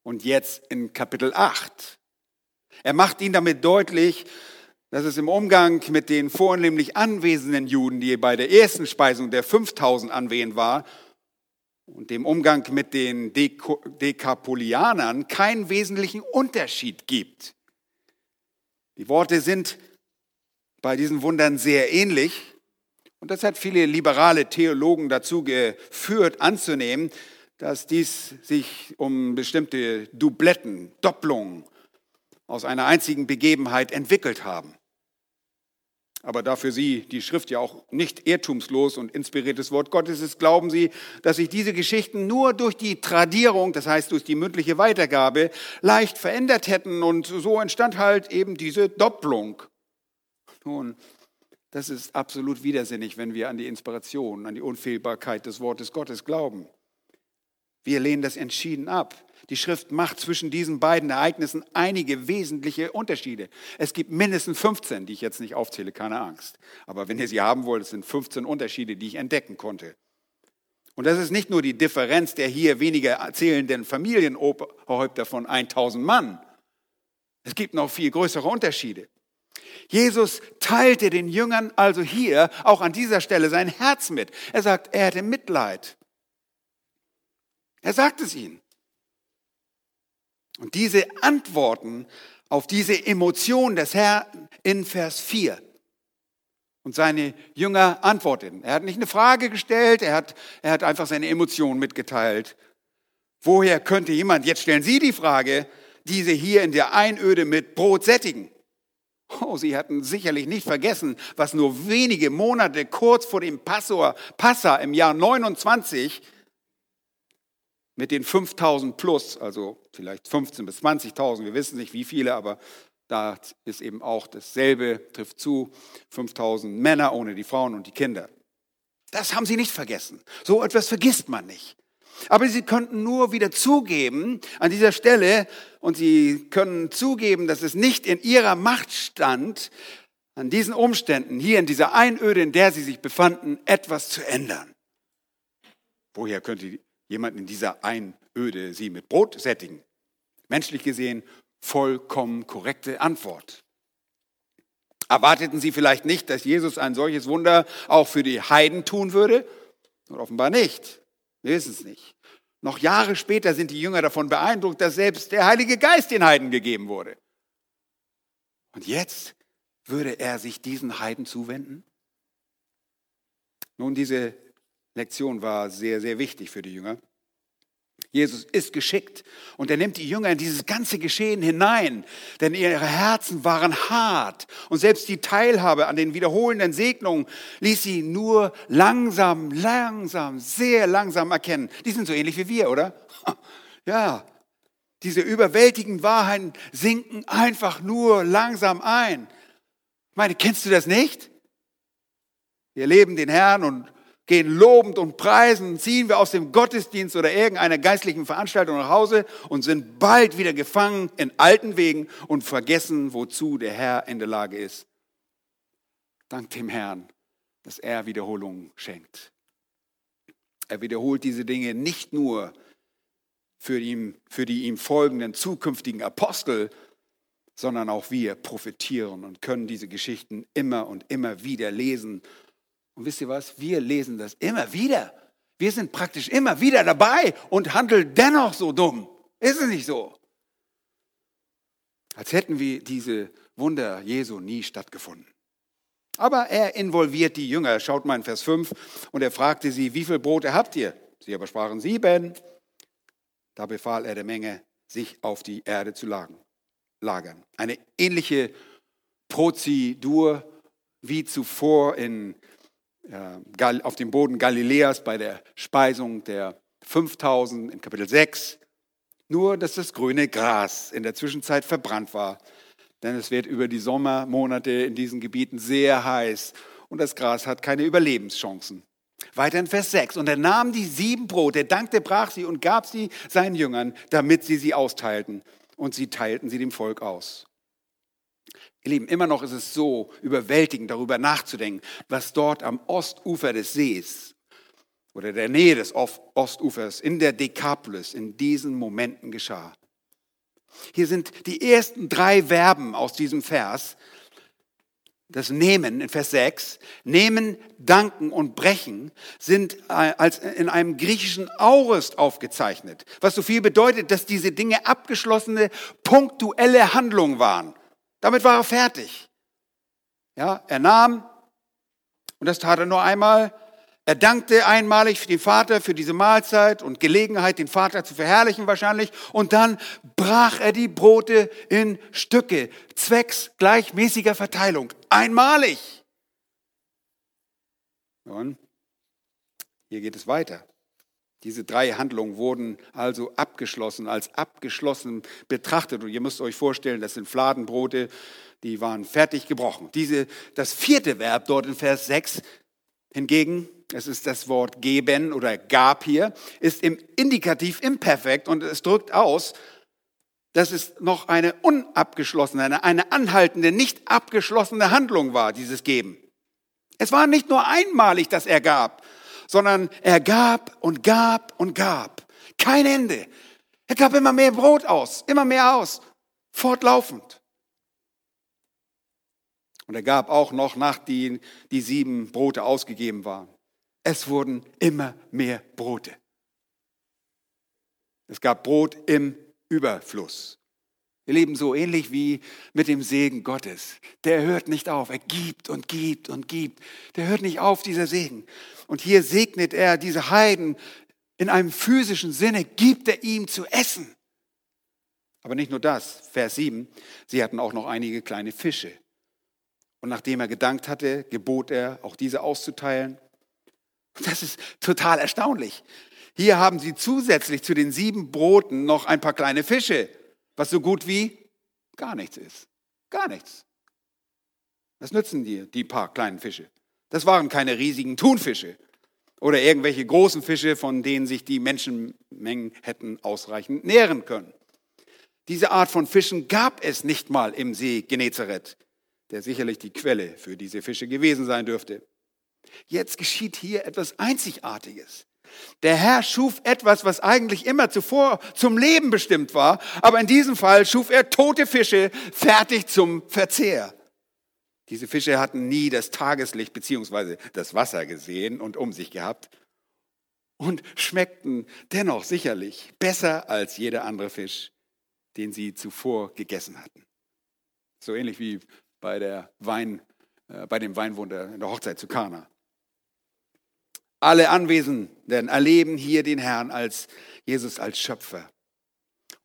Speaker 1: und jetzt in Kapitel 8. Er macht ihnen damit deutlich, dass es im Umgang mit den vornehmlich anwesenden Juden, die bei der ersten Speisung der 5000 anwesend war, und dem Umgang mit den Dekapolianern keinen wesentlichen Unterschied gibt. Die Worte sind bei diesen Wundern sehr ähnlich, und das hat viele liberale Theologen dazu geführt, anzunehmen, dass dies sich um bestimmte Dubletten, Doppelungen aus einer einzigen Begebenheit entwickelt haben. Aber da für Sie die Schrift ja auch nicht irrtumslos und inspiriertes Wort Gottes ist, glauben Sie, dass sich diese Geschichten nur durch die Tradierung, das heißt durch die mündliche Weitergabe, leicht verändert hätten und so entstand halt eben diese Doppelung. Nun, das ist absolut widersinnig, wenn wir an die Inspiration, an die Unfehlbarkeit des Wortes Gottes glauben. Wir lehnen das entschieden ab. Die Schrift macht zwischen diesen beiden Ereignissen einige wesentliche Unterschiede. Es gibt mindestens 15, die ich jetzt nicht aufzähle, keine Angst. Aber wenn ihr sie haben wollt, es sind 15 Unterschiede, die ich entdecken konnte. Und das ist nicht nur die Differenz der hier weniger erzählenden Familienhäupter von 1000 Mann, Es gibt noch viel größere Unterschiede. Jesus teilte den Jüngern also hier auch an dieser Stelle sein Herz mit. Er sagt, er hätte Mitleid. Er sagt es ihnen. Und diese Antworten auf diese Emotion des Herrn in Vers 4. Und seine Jünger antworteten. Er hat nicht eine Frage gestellt, er hat, er hat einfach seine Emotion mitgeteilt. Woher könnte jemand, jetzt stellen Sie die Frage, diese hier in der Einöde mit Brot sättigen? Oh, sie hatten sicherlich nicht vergessen, was nur wenige Monate kurz vor dem Passor, Passa im Jahr 29 mit den 5000 plus, also vielleicht 15 bis 20.000, wir wissen nicht wie viele, aber da ist eben auch dasselbe, trifft zu, 5000 Männer ohne die Frauen und die Kinder. Das haben sie nicht vergessen. So etwas vergisst man nicht. Aber sie könnten nur wieder zugeben an dieser Stelle und sie können zugeben, dass es nicht in ihrer Macht stand, an diesen Umständen, hier in dieser Einöde, in der sie sich befanden, etwas zu ändern. Woher könnte jemand in dieser Einöde sie mit Brot sättigen? Menschlich gesehen vollkommen korrekte Antwort. Erwarteten sie vielleicht nicht, dass Jesus ein solches Wunder auch für die Heiden tun würde? Und offenbar nicht. Wir wissen es nicht. Noch Jahre später sind die Jünger davon beeindruckt, dass selbst der Heilige Geist den Heiden gegeben wurde. Und jetzt würde er sich diesen Heiden zuwenden? Nun, diese Lektion war sehr, sehr wichtig für die Jünger. Jesus ist geschickt und er nimmt die Jünger in dieses ganze Geschehen hinein, denn ihre Herzen waren hart und selbst die Teilhabe an den wiederholenden Segnungen ließ sie nur langsam, langsam, sehr langsam erkennen. Die sind so ähnlich wie wir, oder? Ja, diese überwältigenden Wahrheiten sinken einfach nur langsam ein. Ich meine, kennst du das nicht? Wir leben den Herrn und gehen lobend und preisen, ziehen wir aus dem Gottesdienst oder irgendeiner geistlichen Veranstaltung nach Hause und sind bald wieder gefangen in alten Wegen und vergessen, wozu der Herr in der Lage ist. Dank dem Herrn, dass er Wiederholungen schenkt. Er wiederholt diese Dinge nicht nur für, ihn, für die ihm folgenden zukünftigen Apostel, sondern auch wir profitieren und können diese Geschichten immer und immer wieder lesen und wisst ihr was? Wir lesen das immer wieder. Wir sind praktisch immer wieder dabei und handeln dennoch so dumm. Ist es nicht so? Als hätten wir diese Wunder Jesu nie stattgefunden. Aber er involviert die Jünger. Schaut mal in Vers 5. Und er fragte sie, wie viel Brote habt ihr? Sie aber sprachen sieben. Da befahl er der Menge, sich auf die Erde zu lagern. Eine ähnliche Prozedur wie zuvor in auf dem Boden Galiläas bei der Speisung der 5000 in Kapitel 6. Nur, dass das grüne Gras in der Zwischenzeit verbrannt war. Denn es wird über die Sommermonate in diesen Gebieten sehr heiß und das Gras hat keine Überlebenschancen. Weiter in Vers 6. Und er nahm die sieben Brote, dankte, brach sie und gab sie seinen Jüngern, damit sie sie austeilten. Und sie teilten sie dem Volk aus. Ihr Lieben, immer noch ist es so überwältigend, darüber nachzudenken, was dort am Ostufer des Sees oder der Nähe des Ostufers in der Dekapolis in diesen Momenten geschah. Hier sind die ersten drei Verben aus diesem Vers. Das Nehmen in Vers 6, Nehmen, Danken und Brechen sind äh, als in einem griechischen Aurist aufgezeichnet, was so viel bedeutet, dass diese Dinge abgeschlossene, punktuelle Handlungen waren. Damit war er fertig. Ja, er nahm, und das tat er nur einmal, er dankte einmalig für den Vater für diese Mahlzeit und Gelegenheit, den Vater zu verherrlichen wahrscheinlich. Und dann brach er die Brote in Stücke, zwecks gleichmäßiger Verteilung. Einmalig. Und hier geht es weiter. Diese drei Handlungen wurden also abgeschlossen, als abgeschlossen betrachtet. Und ihr müsst euch vorstellen, das sind Fladenbrote, die waren fertig gebrochen. Diese, das vierte Verb dort in Vers 6 hingegen, es ist das Wort geben oder gab hier, ist im Indikativ imperfekt und es drückt aus, dass es noch eine unabgeschlossene, eine, eine anhaltende, nicht abgeschlossene Handlung war, dieses Geben. Es war nicht nur einmalig, dass er gab, sondern er gab und gab und gab. Kein Ende. Er gab immer mehr Brot aus, immer mehr aus. Fortlaufend. Und er gab auch noch, nachdem die sieben Brote ausgegeben waren, es wurden immer mehr Brote. Es gab Brot im Überfluss. Wir leben so ähnlich wie mit dem Segen Gottes. Der hört nicht auf. Er gibt und gibt und gibt. Der hört nicht auf, dieser Segen. Und hier segnet er diese Heiden in einem physischen Sinne, gibt er ihm zu essen. Aber nicht nur das, Vers 7, sie hatten auch noch einige kleine Fische. Und nachdem er gedankt hatte, gebot er, auch diese auszuteilen. Das ist total erstaunlich. Hier haben sie zusätzlich zu den sieben Broten noch ein paar kleine Fische, was so gut wie gar nichts ist. Gar nichts. Was nützen dir die paar kleinen Fische? Das waren keine riesigen Thunfische oder irgendwelche großen Fische, von denen sich die Menschenmengen hätten ausreichend nähren können. Diese Art von Fischen gab es nicht mal im See Genezareth, der sicherlich die Quelle für diese Fische gewesen sein dürfte. Jetzt geschieht hier etwas Einzigartiges. Der Herr schuf etwas, was eigentlich immer zuvor zum Leben bestimmt war, aber in diesem Fall schuf er tote Fische fertig zum Verzehr. Diese Fische hatten nie das Tageslicht bzw. das Wasser gesehen und um sich gehabt und schmeckten dennoch sicherlich besser als jeder andere Fisch, den sie zuvor gegessen hatten. So ähnlich wie bei, der Wein, äh, bei dem Weinwunder in der Hochzeit zu Kana. Alle Anwesenden erleben hier den Herrn als Jesus als Schöpfer.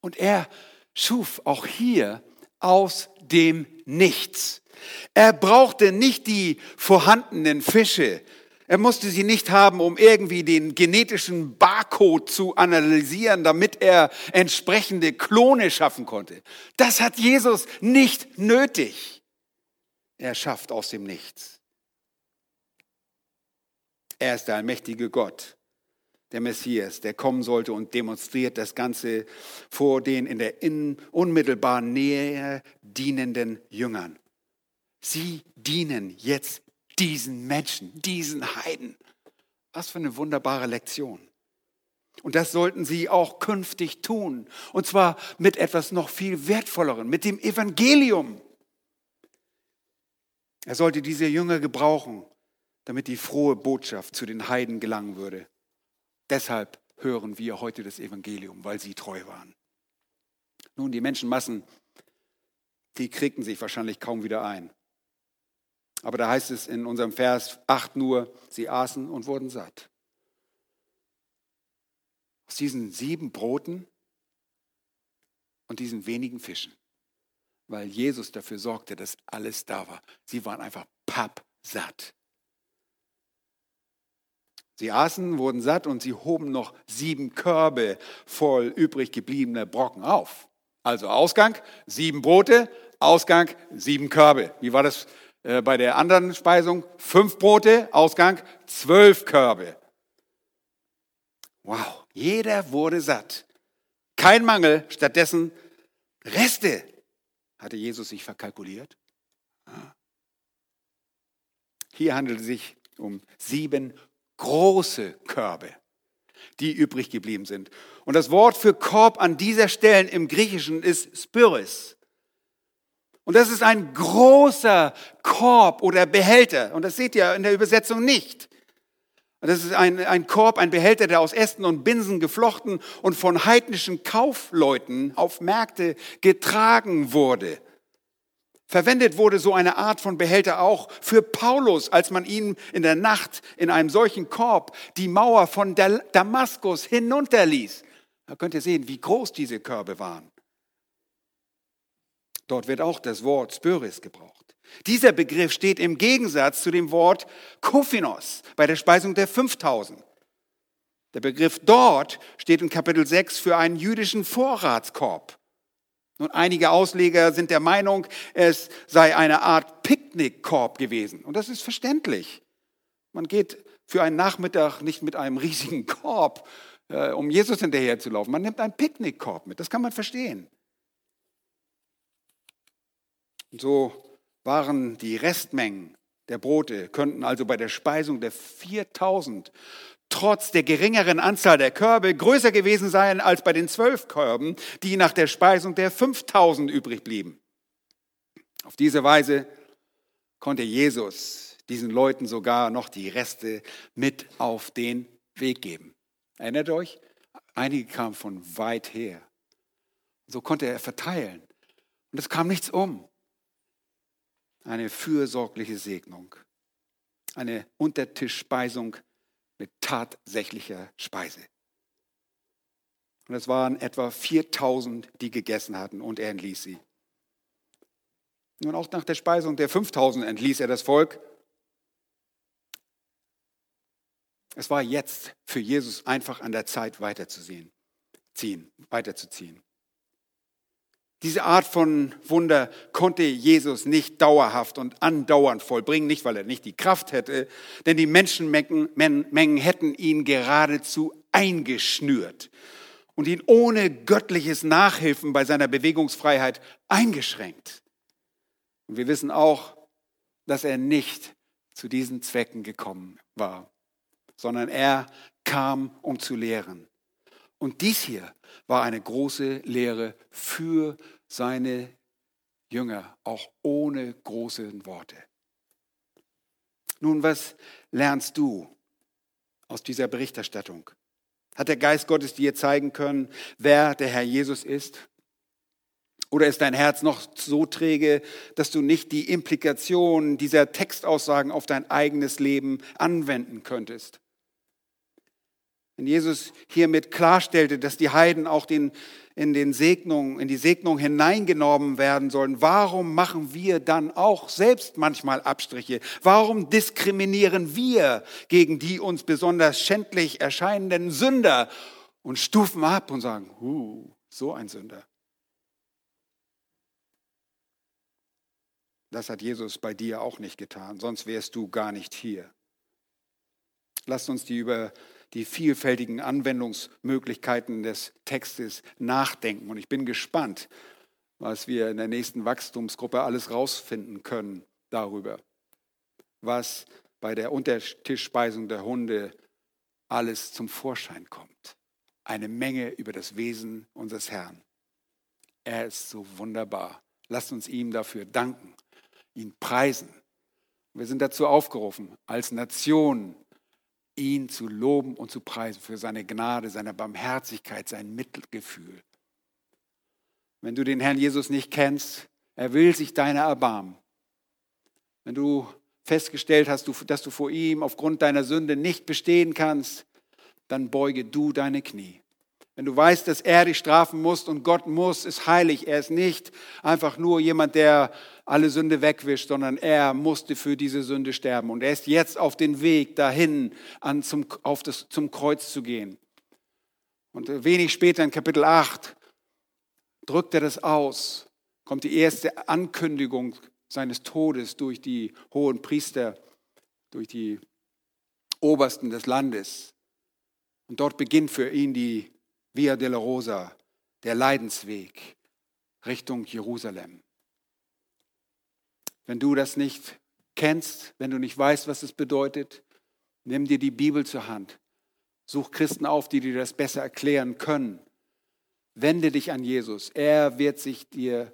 Speaker 1: Und er schuf auch hier aus dem Nichts. Er brauchte nicht die vorhandenen Fische. Er musste sie nicht haben, um irgendwie den genetischen Barcode zu analysieren, damit er entsprechende Klone schaffen konnte. Das hat Jesus nicht nötig. Er schafft aus dem Nichts. Er ist der allmächtige Gott, der Messias, der kommen sollte und demonstriert das Ganze vor den in der unmittelbaren Nähe dienenden Jüngern. Sie dienen jetzt diesen Menschen, diesen Heiden. Was für eine wunderbare Lektion. Und das sollten sie auch künftig tun. Und zwar mit etwas noch viel wertvolleren, mit dem Evangelium. Er sollte diese Jünger gebrauchen, damit die frohe Botschaft zu den Heiden gelangen würde. Deshalb hören wir heute das Evangelium, weil sie treu waren. Nun, die Menschenmassen, die kriegten sich wahrscheinlich kaum wieder ein. Aber da heißt es in unserem Vers 8 nur, sie aßen und wurden satt. Aus diesen sieben Broten und diesen wenigen Fischen, weil Jesus dafür sorgte, dass alles da war. Sie waren einfach pappsatt. Sie aßen, wurden satt und sie hoben noch sieben Körbe voll übrig gebliebener Brocken auf. Also Ausgang, sieben Brote, Ausgang, sieben Körbe. Wie war das äh, bei der anderen Speisung? Fünf Brote, Ausgang, zwölf Körbe. Wow, jeder wurde satt. Kein Mangel, stattdessen Reste. Hatte Jesus sich verkalkuliert? Hier handelt es sich um sieben große Körbe, die übrig geblieben sind. Und das Wort für Korb an dieser Stelle im Griechischen ist Spyris. Und das ist ein großer Korb oder Behälter. Und das seht ihr in der Übersetzung nicht. Das ist ein, ein Korb, ein Behälter, der aus Ästen und Binsen geflochten und von heidnischen Kaufleuten auf Märkte getragen wurde. Verwendet wurde so eine Art von Behälter auch für Paulus, als man ihn in der Nacht in einem solchen Korb die Mauer von Damaskus hinunterließ. Da könnt ihr sehen, wie groß diese Körbe waren. Dort wird auch das Wort Spyris gebraucht. Dieser Begriff steht im Gegensatz zu dem Wort Kophinos bei der Speisung der 5000. Der Begriff dort steht in Kapitel 6 für einen jüdischen Vorratskorb. Und einige Ausleger sind der Meinung, es sei eine Art Picknickkorb gewesen. Und das ist verständlich. Man geht für einen Nachmittag nicht mit einem riesigen Korb, äh, um Jesus hinterher zu laufen. Man nimmt einen Picknickkorb mit. Das kann man verstehen. Und so waren die Restmengen der Brote, könnten also bei der Speisung der 4000 trotz der geringeren Anzahl der Körbe größer gewesen seien als bei den zwölf Körben, die nach der Speisung der 5000 übrig blieben. Auf diese Weise konnte Jesus diesen Leuten sogar noch die Reste mit auf den Weg geben. Erinnert euch? Einige kamen von weit her. So konnte er verteilen. Und es kam nichts um. Eine fürsorgliche Segnung. Eine Untertischspeisung mit tatsächlicher Speise. Und es waren etwa 4000, die gegessen hatten und er entließ sie. Nun auch nach der Speisung der 5000 entließ er das Volk. Es war jetzt für Jesus einfach an der Zeit weiterzusehen, ziehen, weiterzuziehen. Diese Art von Wunder konnte Jesus nicht dauerhaft und andauernd vollbringen, nicht weil er nicht die Kraft hätte, denn die Menschenmengen hätten ihn geradezu eingeschnürt und ihn ohne göttliches Nachhilfen bei seiner Bewegungsfreiheit eingeschränkt. Und wir wissen auch, dass er nicht zu diesen Zwecken gekommen war, sondern er kam, um zu lehren. Und dies hier war eine große Lehre für seine Jünger, auch ohne große Worte. Nun, was lernst du aus dieser Berichterstattung? Hat der Geist Gottes dir zeigen können, wer der Herr Jesus ist? Oder ist dein Herz noch so träge, dass du nicht die Implikationen dieser Textaussagen auf dein eigenes Leben anwenden könntest? Wenn Jesus hiermit klarstellte, dass die Heiden auch den, in, den Segnungen, in die Segnung hineingenommen werden sollen, warum machen wir dann auch selbst manchmal Abstriche? Warum diskriminieren wir gegen die uns besonders schändlich erscheinenden Sünder und stufen ab und sagen, huh, so ein Sünder? Das hat Jesus bei dir auch nicht getan, sonst wärst du gar nicht hier. Lasst uns die über die vielfältigen Anwendungsmöglichkeiten des Textes nachdenken. Und ich bin gespannt, was wir in der nächsten Wachstumsgruppe alles rausfinden können darüber, was bei der Untertischspeisung der Hunde alles zum Vorschein kommt. Eine Menge über das Wesen unseres Herrn. Er ist so wunderbar. Lasst uns ihm dafür danken ihn preisen. Wir sind dazu aufgerufen, als Nation ihn zu loben und zu preisen für seine Gnade, seine Barmherzigkeit, sein Mittelgefühl. Wenn du den Herrn Jesus nicht kennst, er will sich deiner erbarmen. Wenn du festgestellt hast, dass du vor ihm aufgrund deiner Sünde nicht bestehen kannst, dann beuge du deine Knie. Wenn du weißt, dass er dich strafen muss und Gott muss, ist heilig. Er ist nicht einfach nur jemand, der alle Sünde wegwischt, sondern er musste für diese Sünde sterben. Und er ist jetzt auf den Weg dahin, an zum, auf das, zum Kreuz zu gehen. Und wenig später in Kapitel 8 drückt er das aus, kommt die erste Ankündigung seines Todes durch die hohen Priester, durch die Obersten des Landes. Und dort beginnt für ihn die Via della Rosa, der Leidensweg Richtung Jerusalem. Wenn du das nicht kennst, wenn du nicht weißt, was es bedeutet, nimm dir die Bibel zur Hand. Such Christen auf, die dir das besser erklären können. Wende dich an Jesus. Er wird sich dir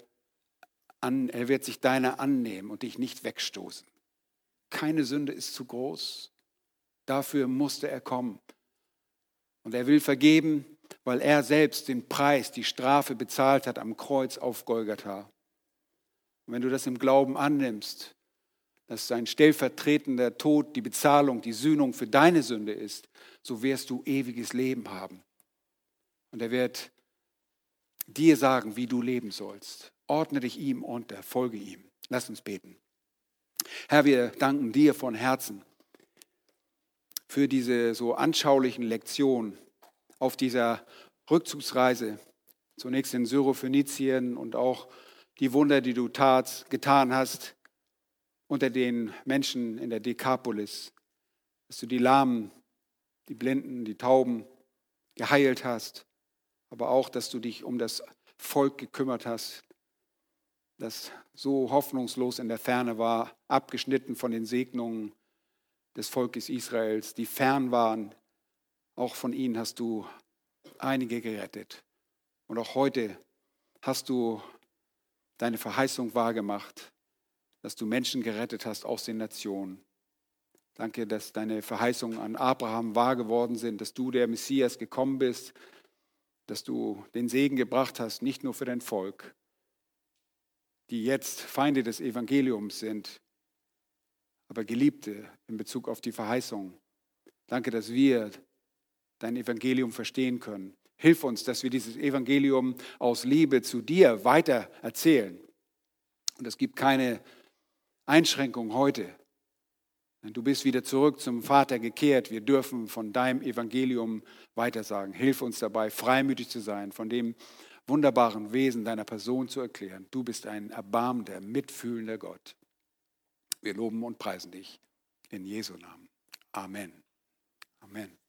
Speaker 1: an, er wird sich deiner annehmen und dich nicht wegstoßen. Keine Sünde ist zu groß. Dafür musste er kommen. Und er will vergeben, weil er selbst den Preis, die Strafe bezahlt hat am Kreuz auf Golgatha. Und wenn du das im Glauben annimmst, dass sein stellvertretender Tod die Bezahlung, die Sühnung für deine Sünde ist, so wirst du ewiges Leben haben. Und er wird dir sagen, wie du leben sollst. Ordne dich ihm unter, folge ihm. Lass uns beten. Herr, wir danken dir von Herzen für diese so anschaulichen Lektionen auf dieser Rückzugsreise, zunächst in Syrophönizien und auch die Wunder, die du tat, getan hast unter den Menschen in der Dekapolis, dass du die Lahmen, die Blinden, die Tauben geheilt hast, aber auch, dass du dich um das Volk gekümmert hast, das so hoffnungslos in der Ferne war, abgeschnitten von den Segnungen des Volkes Israels, die fern waren, auch von ihnen hast du einige gerettet. Und auch heute hast du deine Verheißung wahrgemacht, dass du Menschen gerettet hast aus den Nationen. Danke, dass deine Verheißungen an Abraham wahr geworden sind, dass du der Messias gekommen bist, dass du den Segen gebracht hast, nicht nur für dein Volk, die jetzt Feinde des Evangeliums sind, aber Geliebte in Bezug auf die Verheißung. Danke, dass wir dein Evangelium verstehen können. Hilf uns, dass wir dieses Evangelium aus Liebe zu dir weiter erzählen. Und es gibt keine Einschränkung heute. Du bist wieder zurück zum Vater gekehrt. Wir dürfen von deinem Evangelium weitersagen. Hilf uns dabei, freimütig zu sein, von dem wunderbaren Wesen deiner Person zu erklären. Du bist ein erbarmender, mitfühlender Gott. Wir loben und preisen dich in Jesu Namen. Amen. Amen.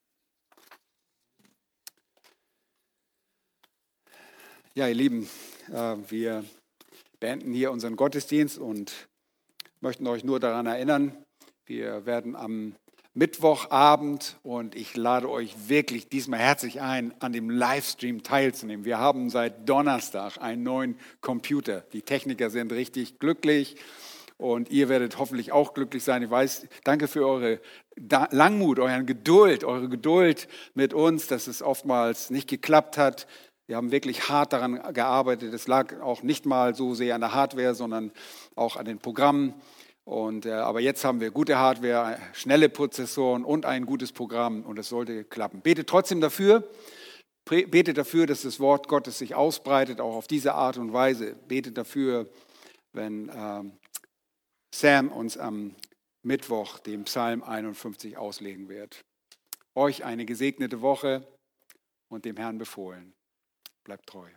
Speaker 1: Ja, ihr Lieben, äh, wir beenden hier unseren Gottesdienst und möchten euch nur daran erinnern, wir werden am Mittwochabend und ich lade euch wirklich diesmal herzlich ein, an dem Livestream teilzunehmen. Wir haben seit Donnerstag einen neuen Computer. Die Techniker sind richtig glücklich und ihr werdet hoffentlich auch glücklich sein. Ich weiß, danke für eure Langmut, euren Geduld, eure Geduld mit uns, dass es oftmals nicht geklappt hat. Wir haben wirklich hart daran gearbeitet. Es lag auch nicht mal so sehr an der Hardware, sondern auch an den Programmen. Und, äh, aber jetzt haben wir gute Hardware, schnelle Prozessoren und ein gutes Programm und es sollte klappen. Betet trotzdem dafür. Betet dafür, dass das Wort Gottes sich ausbreitet, auch auf diese Art und Weise. Betet dafür, wenn ähm, Sam uns am Mittwoch den Psalm 51 auslegen wird. Euch eine gesegnete Woche und dem Herrn befohlen. Bleibt treu.